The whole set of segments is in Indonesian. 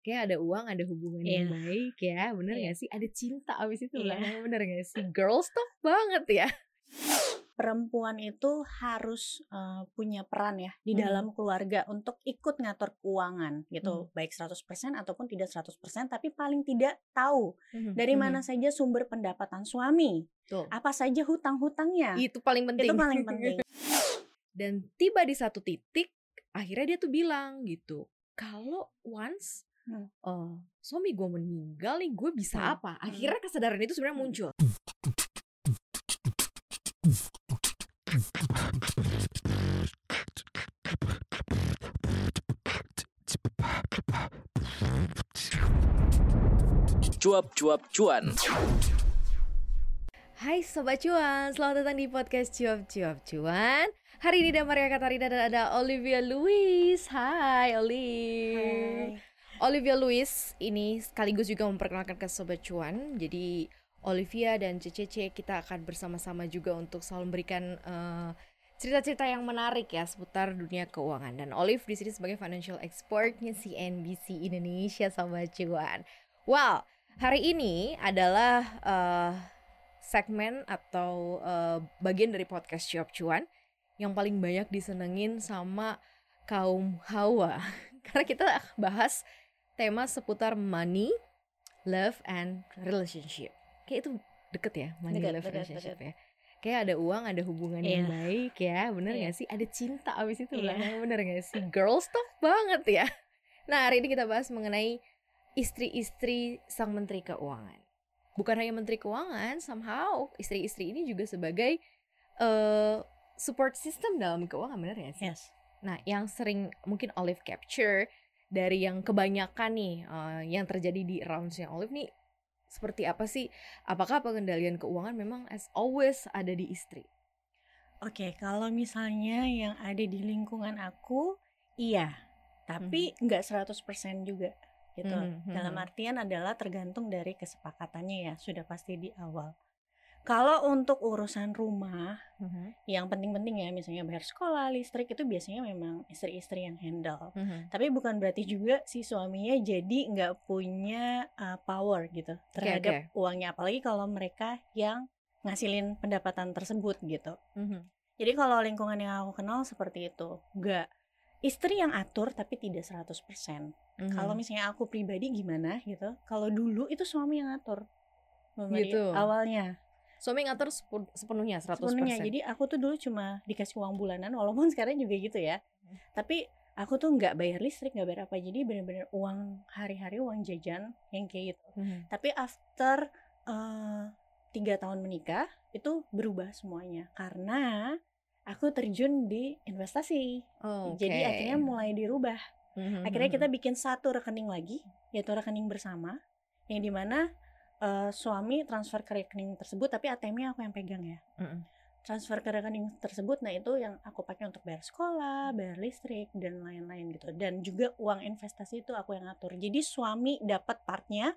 kayak ada uang ada hubungan Iya. yang baik ya bener Iya. gak sih ada cinta abis itu Iya. belakangnya bener gak sih girls talk banget ya perempuan itu harus eh, punya peran ya di Mhm. dalam keluarga untuk ikut ngatur keuangan Hmm. gitu baik 100% ataupun tidak 100% tapi paling tidak tahu Hmm. dari mana saja sumber pendapatan suami Tuh. apa saja hutang-hutangnya itu paling penting itu paling penting dan tiba di satu titik akhirnya dia tuh bilang gitu kalau once Hmm. eh, suami gue meninggal nih gue bisa Hmm. apa akhirnya kesadaran itu sebenarnya Hmm. muncul Cuap-cuap cuan. Hai Sobat Cuan, selamat datang di podcast Cuap Cuap Cuan Hari ini ada Maria Katarina dan ada Olivia Louis Hai Olive Olivia Louis ini sekaligus juga memperkenalkan ke Sobat Cuan. Jadi Olivia dan CCC kita akan bersama-sama juga untuk selalu memberikan eh, cerita-cerita yang menarik ya seputar dunia keuangan. Dan Olive di sini sebagai financial expertnya CNBC Indonesia Sobat Cuan. Wow, hari ini adalah eh, segmen atau eh, bagian dari podcast Cuap Cuan yang paling banyak disenengin sama kaum hawa. Karena kita bahas tema seputar money, love and relationship. Kayak itu deket ya, money, Deket, love, deket, relationship deket. ya. Kayak ada uang, ada hubungan yang Iya. baik ya, bener Iya. gak sih? Ada cinta abis itu Iya. belakangnya, bener gak sih? Girls talk banget ya. Nah hari ini kita bahas mengenai istri-istri sang menteri keuangan. Bukan hanya menteri keuangan, somehow istri-istri ini juga sebagai eh support system dalam keuangan, bener gak sih? yes Nah, yang sering mungkin Olive capture dari yang kebanyakan nih eh, yang terjadi di roundsnya Olive nih seperti apa sih? Apakah pengendalian keuangan memang as always ada di istri? Oke, kalau misalnya yang ada di lingkungan aku, iya. Tapi nggak 100% juga gitu. Mhm, Dalam mhm. artian adalah tergantung dari kesepakatannya ya, sudah pasti di awal. Kalau untuk urusan rumah, yang penting-penting ya, misalnya bayar sekolah, listrik itu biasanya memang istri-istri yang handle. Tapi bukan berarti juga si suaminya jadi nggak punya uh, power gitu terhadap uangnya, apalagi kalau mereka yang ngasilin pendapatan tersebut gitu. Mhm. Jadi kalau lingkungan yang aku kenal seperti itu, nggak istri yang atur tapi tidak 100%. Mhm. Kalau misalnya aku pribadi gimana gitu, kalau dulu itu suami yang Maria, Gitu. Awalnya Suami ngatur sepenuhnya 100%. sepenuhnya. Jadi aku tuh dulu cuma dikasih uang bulanan, walaupun sekarang juga gitu ya. Tapi aku tuh nggak bayar listrik, nggak bayar apa. Jadi benar-benar uang hari-hari, uang jajan yang kayak gitu. Mhm. Tapi after eh, tiga tahun menikah itu berubah semuanya karena aku terjun di investasi. Oh, Jadi akhirnya mulai dirubah. Mhm, Akhirnya mhm. kita bikin satu rekening lagi, yaitu rekening bersama, yang di mana eh, suami transfer ke rekening tersebut, tapi ATM-nya aku yang pegang ya. Mhm. Transfer ke rekening tersebut, nah itu yang aku pakai untuk bayar sekolah, bayar listrik dan lain-lain gitu. Dan juga uang investasi itu aku yang ngatur. Jadi suami dapat partnya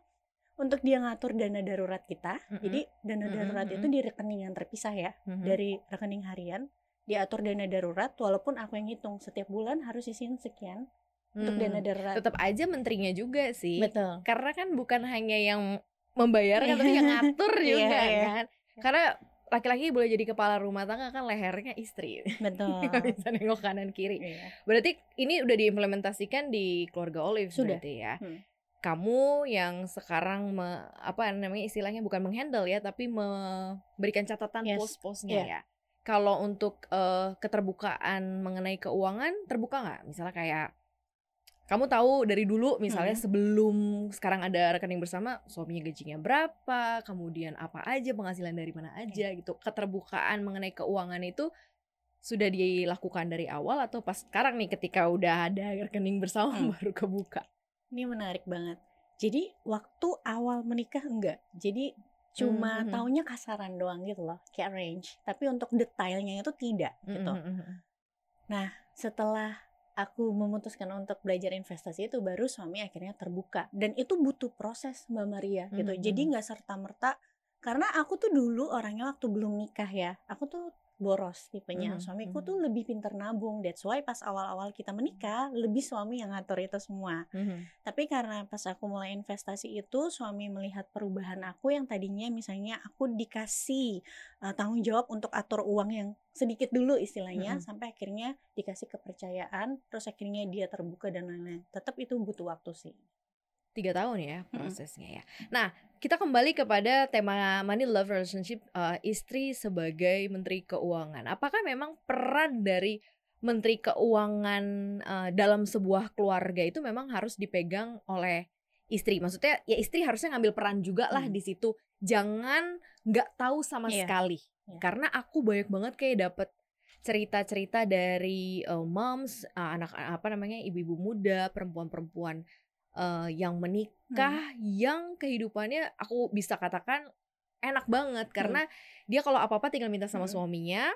untuk dia ngatur dana darurat kita. Mhm. Jadi dana darurat mhm. itu di rekening yang terpisah ya, Mhm. dari rekening harian diatur dana darurat walaupun aku yang hitung setiap bulan harus isiin sekian untuk Hmm. dana darurat. Tetap aja menterinya juga sih. Betul. Karena kan bukan hanya yang membayarkan tapi yang ngatur Iya, juga iya. kan. Karena laki-laki boleh jadi kepala rumah tangga kan lehernya istri. Betul. Bisa nengok kanan kiri. Iya. Berarti ini udah diimplementasikan di keluarga Olive Sudah. berarti ya. Hmm. Kamu yang sekarang me- apa namanya istilahnya bukan menghandle ya, tapi memberikan catatan Yes. pos-posnya Iya. ya. Kalau untuk eh, keterbukaan mengenai keuangan terbuka nggak? Misalnya kayak kamu tahu dari dulu misalnya Hmm. sebelum sekarang ada rekening bersama suaminya gajinya berapa, kemudian apa aja penghasilan dari mana aja gitu. Keterbukaan mengenai keuangan itu sudah dilakukan dari awal atau pas sekarang nih ketika udah ada rekening bersama Hmm. baru kebuka? Ini menarik banget. Jadi waktu awal menikah enggak. Jadi cuma Mhm. taunya kasaran doang gitu loh, kayak range. Tapi untuk detailnya itu tidak gitu. Mhm, mhm. Setelah aku memutuskan untuk belajar investasi itu baru suami akhirnya terbuka dan itu butuh proses Mbak Maria gitu. Mhm, Jadi mhm. nggak serta merta karena aku tuh dulu orangnya waktu belum nikah ya, aku tuh boros tipenya. Mhm, Suamiku mhm. tuh lebih pinter nabung. That's why pas awal-awal kita menikah, lebih suami yang ngatur itu semua. Mhm. Tapi karena pas aku mulai investasi itu, suami melihat perubahan aku yang tadinya misalnya aku dikasih uh, tanggung jawab untuk atur uang yang sedikit dulu istilahnya, Mhm. sampai akhirnya dikasih kepercayaan, terus akhirnya dia terbuka dan lain-lain. Tetap itu butuh waktu sih. Tiga tahun ya prosesnya ya. Nah kita kembali kepada tema money love relationship uh, istri sebagai menteri keuangan. Apakah memang peran dari menteri keuangan uh, dalam sebuah keluarga itu memang harus dipegang oleh istri? Maksudnya ya istri harusnya ngambil peran juga lah Hmm. di situ. Jangan nggak tahu sama Iya. sekali. Iya. Karena aku banyak banget kayak dapet cerita-cerita dari uh, moms, uh, anak apa namanya ibu-ibu muda, perempuan-perempuan uh, yang menikah yang kehidupannya aku bisa katakan enak banget karena dia kalau apa-apa tinggal minta sama Hmm. suaminya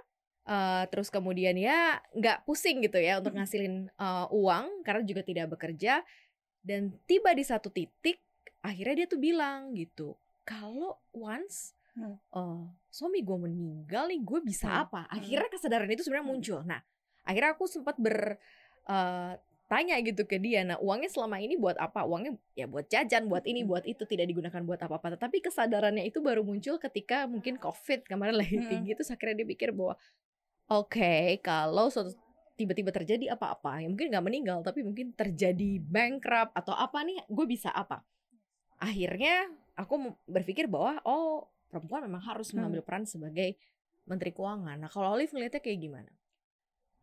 uh, terus kemudian ya nggak pusing gitu ya untuk Hmm. ngasilin uh, uang karena juga tidak bekerja dan tiba di satu titik akhirnya dia tuh bilang gitu kalau once Hmm. uh, suami gue meninggal nih gue bisa Hmm. apa akhirnya kesadaran itu sebenarnya Hmm. muncul nah akhirnya aku sempat ber uh, tanya gitu ke dia nah uangnya selama ini buat apa uangnya ya buat jajan buat ini Mm. buat itu tidak digunakan buat apa-apa tetapi kesadarannya itu baru muncul ketika mungkin covid kemarin lagi Mm. tinggi terus akhirnya dia pikir bahwa oke kalau suatu tiba-tiba terjadi apa-apa ya mungkin nggak meninggal tapi mungkin terjadi bankrupt atau apa nih gue bisa apa akhirnya aku berpikir bahwa oh perempuan memang harus Hmm. mengambil peran sebagai menteri keuangan nah kalau Olive ngeliatnya kayak gimana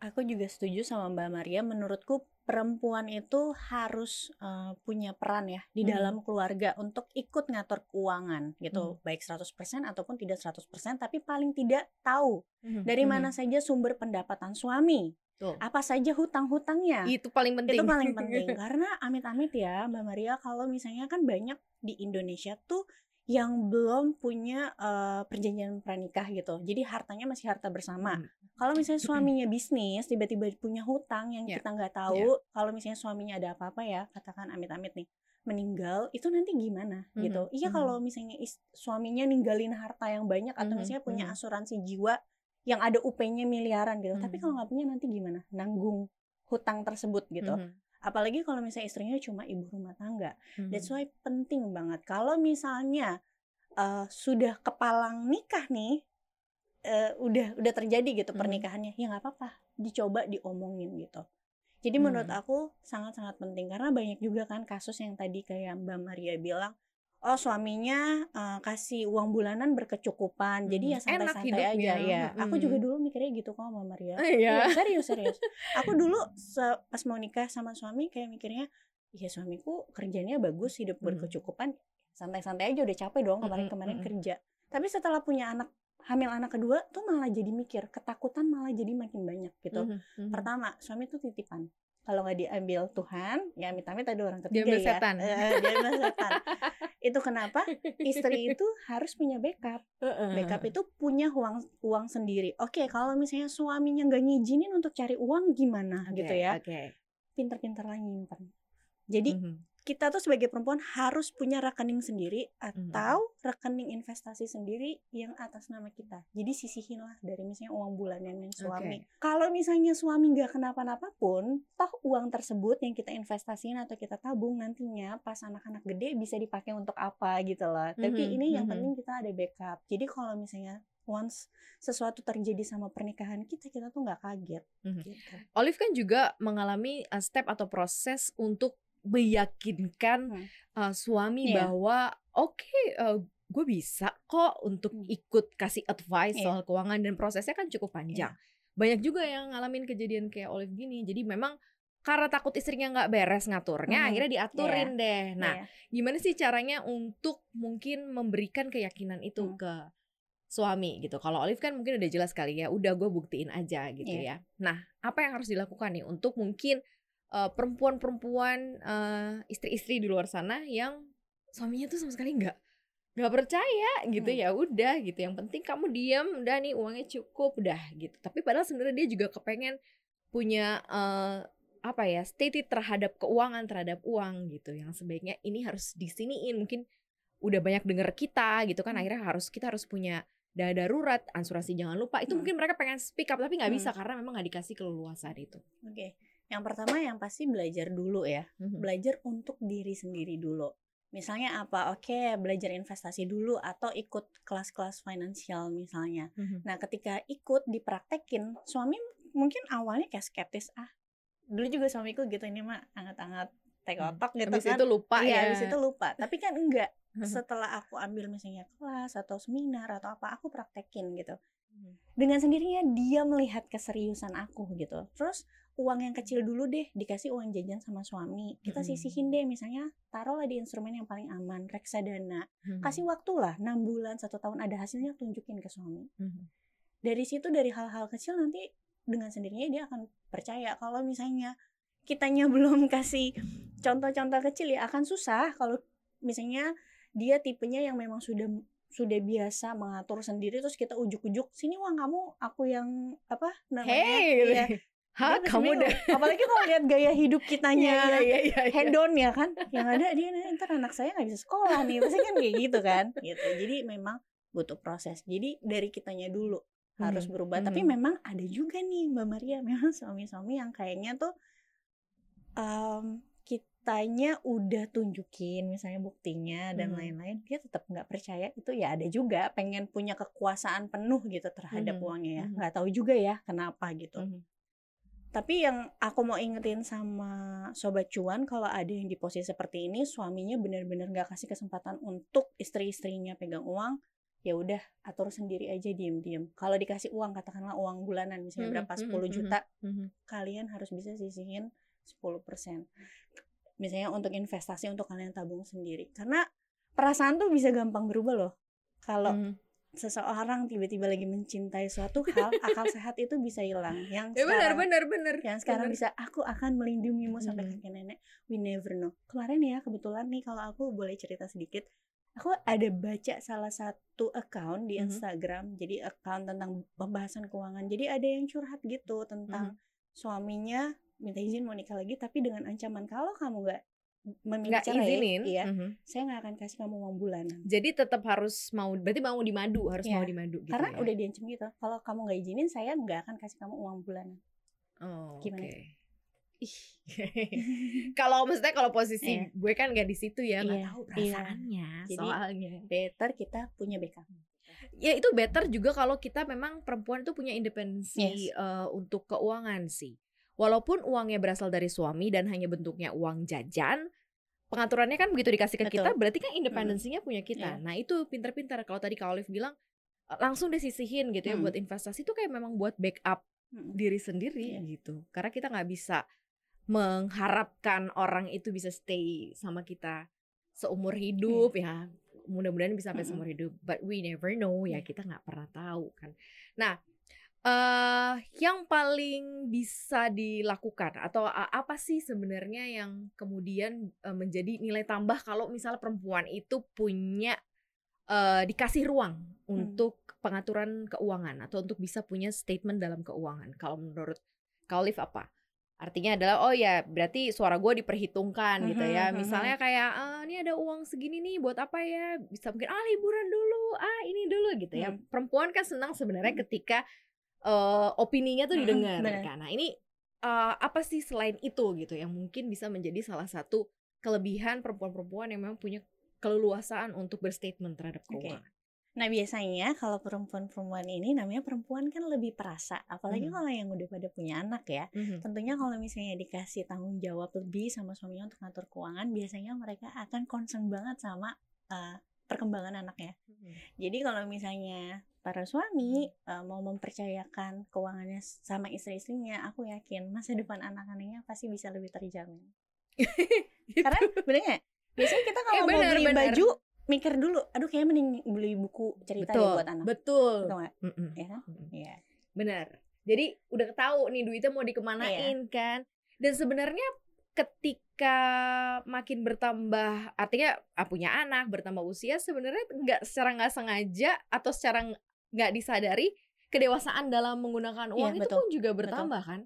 Aku juga setuju sama Mbak Maria. Menurutku perempuan itu harus uh, punya peran ya di Mhm. dalam keluarga untuk ikut ngatur keuangan gitu. Baik 100% ataupun tidak 100%, tapi paling tidak tahu dari mana saja sumber pendapatan suami. Tuh. Apa saja hutang-hutangnya. itu paling penting Itu paling penting karena amit-amit ya Mbak Maria kalau misalnya kan banyak di Indonesia tuh yang belum punya uh, perjanjian pranikah gitu. Jadi hartanya masih harta bersama. Hmm. Kalau misalnya suaminya bisnis, tiba-tiba punya hutang yang Ya. kita nggak tahu, kalau misalnya suaminya ada apa-apa ya, katakan amit-amit nih, meninggal, itu nanti gimana gitu. Mhm, Iya mhm. kalau misalnya is- suaminya ninggalin harta yang banyak atau Mhm, misalnya punya mhm. asuransi jiwa yang ada UP-nya miliaran gitu. Tapi Mhm. kalau nggak punya nanti gimana? Nanggung hutang tersebut gitu. Mhm. Apalagi kalau misalnya istrinya cuma ibu rumah tangga. Mhm. That's why penting banget. Kalau misalnya uh, sudah kepalang nikah nih, uh, udah udah terjadi gitu Mhm. pernikahannya, ya nggak apa-apa, dicoba diomongin gitu. Jadi menurut Hmm. aku sangat-sangat penting karena banyak juga kan kasus yang tadi kayak Mbak Maria bilang, oh suaminya uh, kasih uang bulanan berkecukupan, jadi ya santai-santai aja ya. Aku Mhm. juga dulu mikirnya gitu kok Mbak Maria. Eh, Iya. Iya, serius serius. Aku dulu pas mau nikah sama suami kayak mikirnya, ya suamiku kerjanya bagus, hidup Mhm. berkecukupan, santai-santai aja udah capek dong kemarin-kemarin mhm. kerja. Tapi setelah punya anak hamil anak kedua tuh malah jadi mikir, ketakutan malah jadi makin banyak gitu. Mhm, mhm. Pertama, suami tuh titipan. Kalau nggak diambil Tuhan, ya amit-amit ada orang ketiga Diambil ya. setan. Eh, diambil setan. itu kenapa istri itu harus punya backup. Backup itu punya uang uang sendiri. Oke, kalau misalnya suaminya nggak ngizinin untuk cari uang gimana Oke, gitu ya? Oke. Pinter-pinter lah nyimpen. Jadi Mhm. Kita tuh sebagai perempuan harus punya rekening sendiri Mhm. atau rekening investasi sendiri yang atas nama kita. Jadi sisihin lah dari misalnya uang bulanan suami. Kalau misalnya suami nggak kenapa-napa pun, toh uang tersebut yang kita investasiin atau kita tabung nantinya pas anak-anak gede bisa dipakai untuk apa gitu loh. Tapi Mhm, ini yang mhm. penting kita ada backup. Jadi kalau misalnya once sesuatu terjadi sama pernikahan kita, kita tuh nggak kaget. Mhm. Gitu. Olive kan juga mengalami uh, step atau proses untuk meyakinkan Hmm. uh, suami Iya. bahwa oke gue bisa kok untuk Hmm. ikut kasih advice Iya. soal keuangan dan prosesnya kan cukup panjang. Banyak juga yang ngalamin kejadian kayak Olive gini. Jadi memang karena takut istrinya nggak beres ngaturnya, Mhm. akhirnya diaturin deh. Nah, Iya. gimana sih caranya untuk mungkin memberikan keyakinan itu Hmm. ke suami gitu. Kalau Olive kan mungkin udah jelas kali ya, udah gue buktiin aja gitu Iya. ya. Nah, apa yang harus dilakukan nih untuk mungkin uh, perempuan-perempuan uh, istri-istri di luar sana yang suaminya tuh sama sekali nggak nggak percaya gitu Hmm. ya udah gitu yang penting kamu diam udah nih uangnya cukup udah gitu tapi padahal sebenarnya dia juga kepengen punya uh, apa ya stated terhadap keuangan terhadap uang gitu yang sebaiknya ini harus disiniin mungkin udah banyak denger kita gitu kan Hmm. akhirnya harus kita harus punya dana darurat, asuransi jangan lupa. Itu Hmm. mungkin mereka pengen speak up tapi nggak Hmm. bisa karena memang nggak dikasih keleluasaan itu. Oke. Yang pertama yang pasti belajar dulu ya. Mhm. Belajar untuk diri sendiri dulu. Misalnya apa? Oke, belajar investasi dulu atau ikut kelas-kelas finansial misalnya. Mhm. Nah, ketika ikut dipraktekin, suami mungkin awalnya kayak skeptis, ah, dulu juga suamiku gitu ini mah anget-anget teh Hmm. kotak gitu Habis kan. itu lupa Iya, ya. habis itu lupa. Tapi kan enggak. Setelah aku ambil misalnya kelas atau seminar atau apa, aku praktekin gitu. Mhm. Dengan sendirinya dia melihat keseriusan aku gitu. Terus uang yang kecil dulu deh dikasih uang jajan sama suami. Kita Mhm. sisihin deh misalnya taruhlah di instrumen yang paling aman, reksadana. Mhm. Kasih waktu lah 6 bulan, satu tahun ada hasilnya tunjukin ke suami. Mhm. Dari situ dari hal-hal kecil nanti dengan sendirinya dia akan percaya kalau misalnya kitanya belum kasih contoh-contoh kecil ya akan susah kalau misalnya dia tipenya yang memang sudah sudah biasa mengatur sendiri terus kita ujuk-ujuk sini uang kamu aku yang apa namanya Hey, Iya. gitu. Hah, kamu udah apalagi kalau lihat gaya hidup kitanya Iya, iya, iya, iya. head on ya kan yang ada dia "Nah, ntar anak saya nggak bisa sekolah nih pasti kan kayak gitu kan gitu jadi memang butuh proses jadi dari kitanya dulu harus Mhm, berubah tapi mhm. memang ada juga nih mbak Maria memang suami-suami yang kayaknya tuh em, kitanya udah tunjukin misalnya buktinya dan Mhm. lain-lain dia tetap nggak percaya itu ya ada juga pengen punya kekuasaan penuh gitu terhadap Mhm, uangnya ya mhm. nggak tahu juga ya kenapa gitu Mhm. tapi yang aku mau ingetin sama sobat cuan kalau ada yang di posisi seperti ini suaminya benar-benar nggak kasih kesempatan untuk istri-istrinya pegang uang ya udah atur sendiri aja diem-diem kalau dikasih uang katakanlah uang bulanan misalnya Mhm, berapa mhm, 10 mhm, juta mhm. kalian harus bisa sisihin 10% misalnya untuk investasi untuk kalian tabung sendiri karena perasaan tuh bisa gampang berubah loh kalau Mhm. seseorang tiba-tiba lagi mencintai suatu hal akal sehat itu bisa hilang yang Ya benar sekarang benar benar. yang sekarang Benar. bisa aku akan melindungimu sampai Mhm. kakek nenek we never know kemarin ya kebetulan nih kalau aku boleh cerita sedikit aku ada baca salah satu account di Mhm. Instagram jadi account tentang pembahasan keuangan jadi ada yang curhat gitu tentang suaminya minta izin mau nikah lagi tapi dengan ancaman kalau kamu nggak memilih nggak cerai izinin. iya Mhm. saya nggak akan kasih kamu uang bulanan Jadi tetap harus mau berarti mau dimadu, harus Iya. mau dimadu gitu karena ya. udah diancam gitu kalau kamu nggak izinin saya nggak akan kasih kamu uang bulanan Oh, Gimana? oke. Ih. kalau maksudnya kalau posisi Iya. gue kan nggak di situ ya, nggak Iya, tahu iya. perasaannya Jadi, soalnya. better kita punya backup Ya itu better juga kalau kita memang perempuan itu punya independensi Yes. eh, untuk keuangan sih. Walaupun uangnya berasal dari suami dan hanya bentuknya uang jajan, pengaturannya kan begitu dikasih ke kita, Betul. berarti kan independensinya punya kita. Iya. Nah itu pintar-pintar. Kalau tadi Kak Olive bilang eh, langsung disisihin gitu ya Hmm. buat investasi itu kayak memang buat backup Mm. diri sendiri Iya. gitu. Karena kita nggak bisa mengharapkan orang itu bisa stay sama kita seumur hidup ya. Mudah-mudahan bisa sampai Mm-mm. seumur hidup. But we never know ya Iya. kita nggak pernah tahu kan. Nah, eh yang paling bisa dilakukan atau a- apa sih sebenarnya yang kemudian eh, menjadi nilai tambah kalau misalnya perempuan itu punya eh, dikasih ruang untuk pengaturan keuangan atau untuk bisa punya statement dalam keuangan. Kalau menurut Kak Olive apa? Artinya adalah oh ya berarti suara gue diperhitungkan gitu ya. Mhm, mhm. Misalnya kayak ah ini ada uang segini nih buat apa ya? Bisa mungkin ah liburan dulu, ah ini dulu gitu ya. Hmm. Perempuan kan senang sebenarnya Hmm. ketika eh, opininya tuh Mhm, didengar benar. kan. Nah ini eh, apa sih selain itu gitu yang mungkin bisa menjadi salah satu kelebihan perempuan-perempuan yang memang punya keleluasaan untuk berstatement terhadap keuangan. Nah biasanya kalau perempuan-perempuan ini namanya perempuan kan lebih perasa, apalagi Mhm. kalau yang udah pada punya anak ya. Mhm. Tentunya kalau misalnya dikasih tanggung jawab lebih sama suaminya untuk ngatur keuangan, biasanya mereka akan concern banget sama uh, perkembangan anaknya. Mhm. Jadi kalau misalnya para suami uh, mau mempercayakan keuangannya sama istri-istrinya, aku yakin masa depan anak-anaknya pasti bisa lebih terjamin. Karena bener nggak? Biasanya kita kalau Eh, mau beli benar. baju mikir dulu, aduh kayaknya mending beli buku cerita betul, buat anak. betul. Betul nggak? Mm-mm. Ya kan? Iya. Benar. Jadi udah tahu nih duitnya mau dikemanain Iya. kan. Dan sebenarnya ketika makin bertambah, artinya ah, punya anak, bertambah usia, sebenarnya nggak secara nggak sengaja atau secara nggak disadari kedewasaan dalam menggunakan uang Iya, itu betul. pun juga bertambah kan.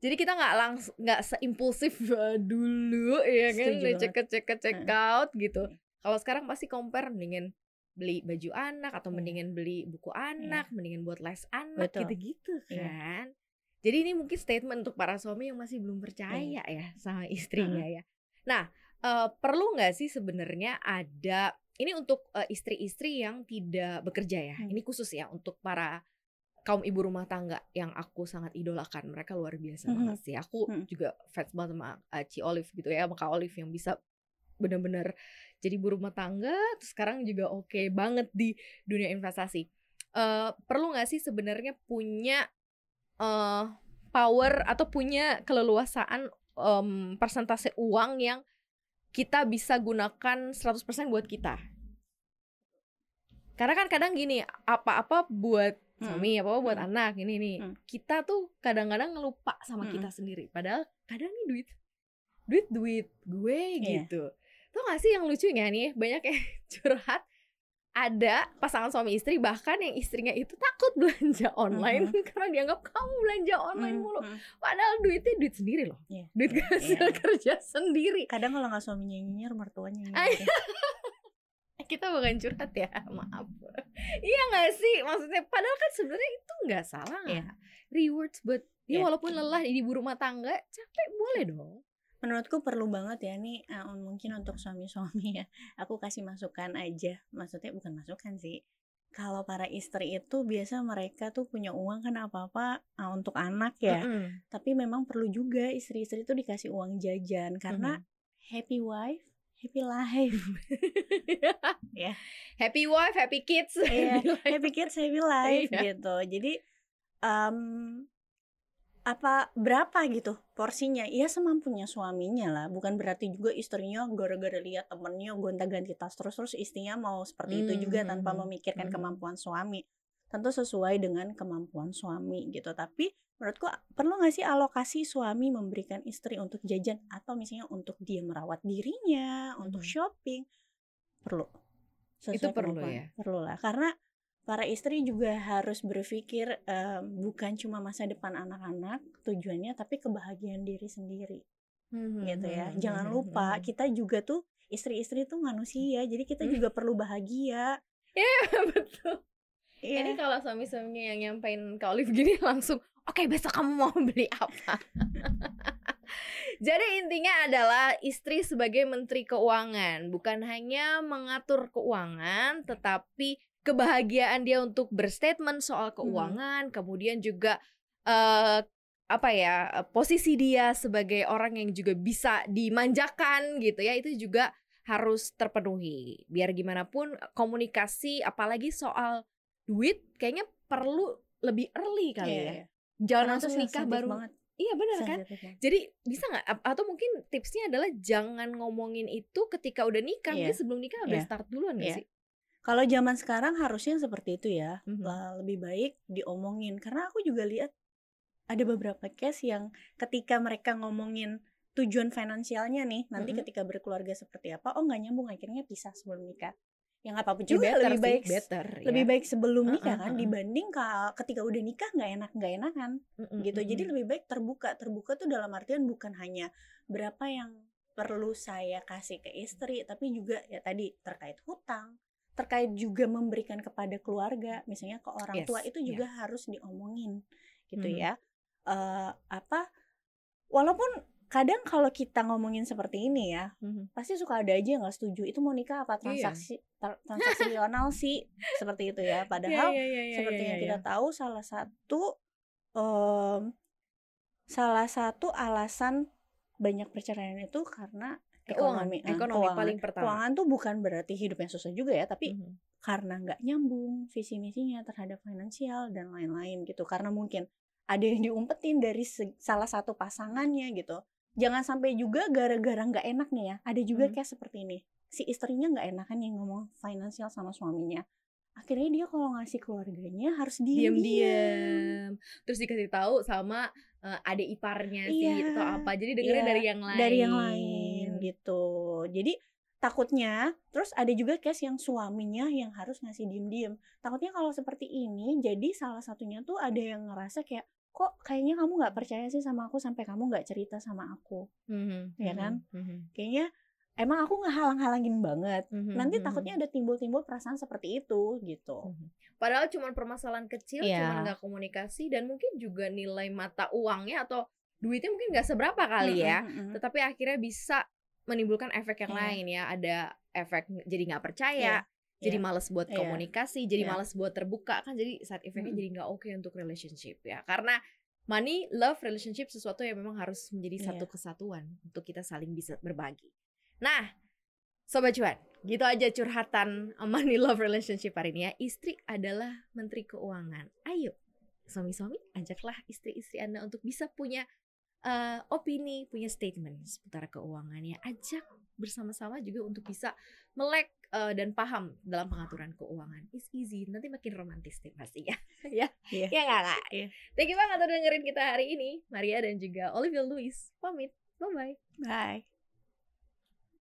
Jadi kita nggak langsung nggak seimpulsif dulu ya kan, Setuju cek cek cek out gitu. Iya. Kalau sekarang pasti compare dengan beli baju anak atau Iya. mendingan beli buku anak, mendingan buat les anak Betul. gitu-gitu Iya. kan. Jadi ini mungkin statement untuk para suami yang masih belum percaya ya sama istrinya ya. Nah, eh, perlu nggak sih sebenarnya ada ini untuk eh, istri-istri yang tidak bekerja ya. Hmm. Ini khusus ya untuk para kaum ibu rumah tangga yang aku sangat idolakan. Mereka luar biasa Mhm. banget sih. Aku Mhm. juga fans banget sama eh, Ci Olive gitu ya, sama Kak Olive yang bisa benar-benar jadi ibu rumah tangga. Terus sekarang juga oke banget di dunia investasi. Eh, perlu nggak sih sebenarnya punya eh, power atau punya keleluasaan em, persentase uang yang kita bisa gunakan 100% buat kita. Karena kan kadang gini, apa-apa buat Hmm. suami, apa-apa buat Hmm. anak, ini nih. Hmm. Kita tuh kadang-kadang ngelupa sama Hmm. kita sendiri. Padahal kadang nih duit duit duit gue Iya. gitu. Tuh gak sih yang lucunya nih, banyak yang curhat ada pasangan suami istri bahkan yang istrinya itu takut belanja online karena dianggap kamu belanja online Hmm, mulu hmm. padahal duitnya duit sendiri loh Iya, duit iya, hasil iya. kerja sendiri Kadang kalau nggak suaminya nyinyir, mertuanya nyinyir. kita bukan curhat ya maaf iya gak sih maksudnya padahal kan sebenarnya itu nggak salah Iya. rewards buat ya Iya. walaupun lelah di ibu rumah tangga capek boleh dong Menurutku perlu banget ya nih eh, mungkin untuk suami-suami ya. Aku kasih masukan aja. Maksudnya bukan masukan sih. Kalau para istri itu biasa mereka tuh punya uang kan apa-apa eh, untuk anak ya. Mm-mm. Tapi memang perlu juga istri-istri itu dikasih uang jajan karena Mhm. happy wife, happy life. Ya. happy wife happy kids Iya, Happy kids, happy life Iya. gitu. Jadi em, apa berapa gitu porsinya? Ya semampunya suaminya lah. Bukan berarti juga istrinya gara-gara lihat temennya gonta-ganti tas terus terus istrinya mau seperti itu juga tanpa Mhm. memikirkan Mhm. kemampuan suami. Tentu sesuai dengan kemampuan suami gitu. Tapi menurutku perlu nggak sih alokasi suami memberikan istri untuk jajan atau misalnya untuk dia merawat dirinya, untuk Mhm. shopping perlu. Itu Sesuai perlu kemampuan. ya? Perlu lah karena para istri juga harus berpikir em, bukan cuma masa depan anak-anak tujuannya tapi kebahagiaan diri sendiri gitu ya. Jangan lupa kita juga tuh istri-istri tuh manusia jadi kita Hmm. juga perlu bahagia. betul Iya. Ini kalau suami-suaminya yang nyampein ke Olive gini langsung, oke besok kamu mau beli apa? Jadi intinya adalah istri sebagai menteri keuangan bukan hanya mengatur keuangan, tetapi kebahagiaan dia untuk berstatement soal keuangan, kemudian juga eh, apa ya eh, posisi dia sebagai orang yang juga bisa dimanjakan gitu ya itu juga harus terpenuhi. Biar gimana pun komunikasi apalagi soal duit kayaknya perlu lebih early kali Iya, ya. iya. Jangan Karena langsung nikah baru. banget. Iya benar kan? Banget. Jadi bisa nggak atau mungkin tipsnya adalah jangan ngomongin itu ketika udah nikah, Iya. mungkin sebelum nikah udah Iya. start duluan nggak Iya. sih? Kalau zaman sekarang harusnya seperti itu ya. Mhm. Lah, lebih baik diomongin karena aku juga lihat ada beberapa case yang ketika mereka ngomongin tujuan finansialnya nih, nanti Mhm. ketika berkeluarga seperti apa, oh nggak nyambung akhirnya pisah sebelum nikah. Yang apa pun Ya juga better lebih sih, baik better lebih ya. baik sebelum nikah kan heeh. dibanding ka- ketika udah nikah nggak enak nggak enakan Mm-mm, gitu. Jadi mm-mm. lebih baik terbuka. Terbuka tuh dalam artian bukan hanya berapa yang perlu saya kasih ke istri, tapi juga ya tadi terkait hutang, terkait juga memberikan kepada keluarga, misalnya ke orang Yes, tua itu iya. juga harus diomongin gitu Mhm. ya. Eh, apa? Walaupun kadang kalau kita ngomongin seperti ini ya, Mhm. pasti suka ada aja yang nggak setuju. Itu mau nikah apa Iya. transaksi tra- transaksional sih seperti itu ya. Padahal Iya, iya, iya, seperti iya, yang iya. kita tahu salah satu em, salah satu alasan banyak perceraian itu karena Keuangan, ekonomi Nah, ekonomi keuangan. paling pertama. keuangan tuh bukan berarti hidupnya susah juga ya tapi Mhm. karena nggak nyambung visi misinya terhadap finansial dan lain-lain gitu. Karena mungkin ada yang diumpetin dari salah satu pasangannya gitu. Jangan sampai juga gara-gara nggak enak nih ya ada juga Mhm. kayak seperti ini. Si istrinya nggak enakan yang ngomong finansial sama suaminya. Akhirnya dia kalau ngasih keluarganya harus diem. Diam-diam terus dikasih tahu sama eh, adik iparnya sih Iya, atau apa. Jadi dengernya iya, dari yang lain dari yang lain gitu jadi takutnya terus ada juga case yang suaminya yang harus ngasih diem-diem takutnya kalau seperti ini jadi salah satunya tuh ada yang ngerasa kayak kok kayaknya kamu nggak percaya sih sama aku sampai kamu nggak cerita sama aku Mhm, Ya mhm, kan? mhm. kayaknya emang aku ngehalang-halangin banget. Mhm, Nanti mhm, takutnya ada timbul-timbul perasaan seperti itu gitu. mhm. Padahal cuma permasalahan kecil, Iya. cuma nggak komunikasi dan mungkin juga nilai mata uangnya atau duitnya mungkin nggak seberapa kali ya. Mm-mm. Tetapi akhirnya bisa menimbulkan efek yang Iya. lain ya. Ada efek jadi nggak percaya, Iya, jadi iya. males buat Iya. komunikasi, jadi Iya. males buat terbuka kan. Jadi side effectnya Mm-mm. jadi nggak oke untuk relationship ya. Karena money, love, relationship sesuatu yang memang harus menjadi satu Iya. kesatuan untuk kita saling bisa berbagi. Nah, Sobat Cuan, gitu aja curhatan money love relationship hari ini ya. Istri adalah menteri keuangan. Ayo, suami-suami ajaklah istri-istri Anda untuk bisa punya eh, opini, punya statement seputar keuangan ya. Ajak bersama-sama juga untuk bisa melek eh, dan paham dalam pengaturan keuangan. It's easy, nanti makin romantis deh pastinya. ya, Iya. ya nggak Kak? Iya. Thank you banget udah dengerin kita hari ini. Maria dan juga Olivia Louis pamit. Bye-bye. Bye.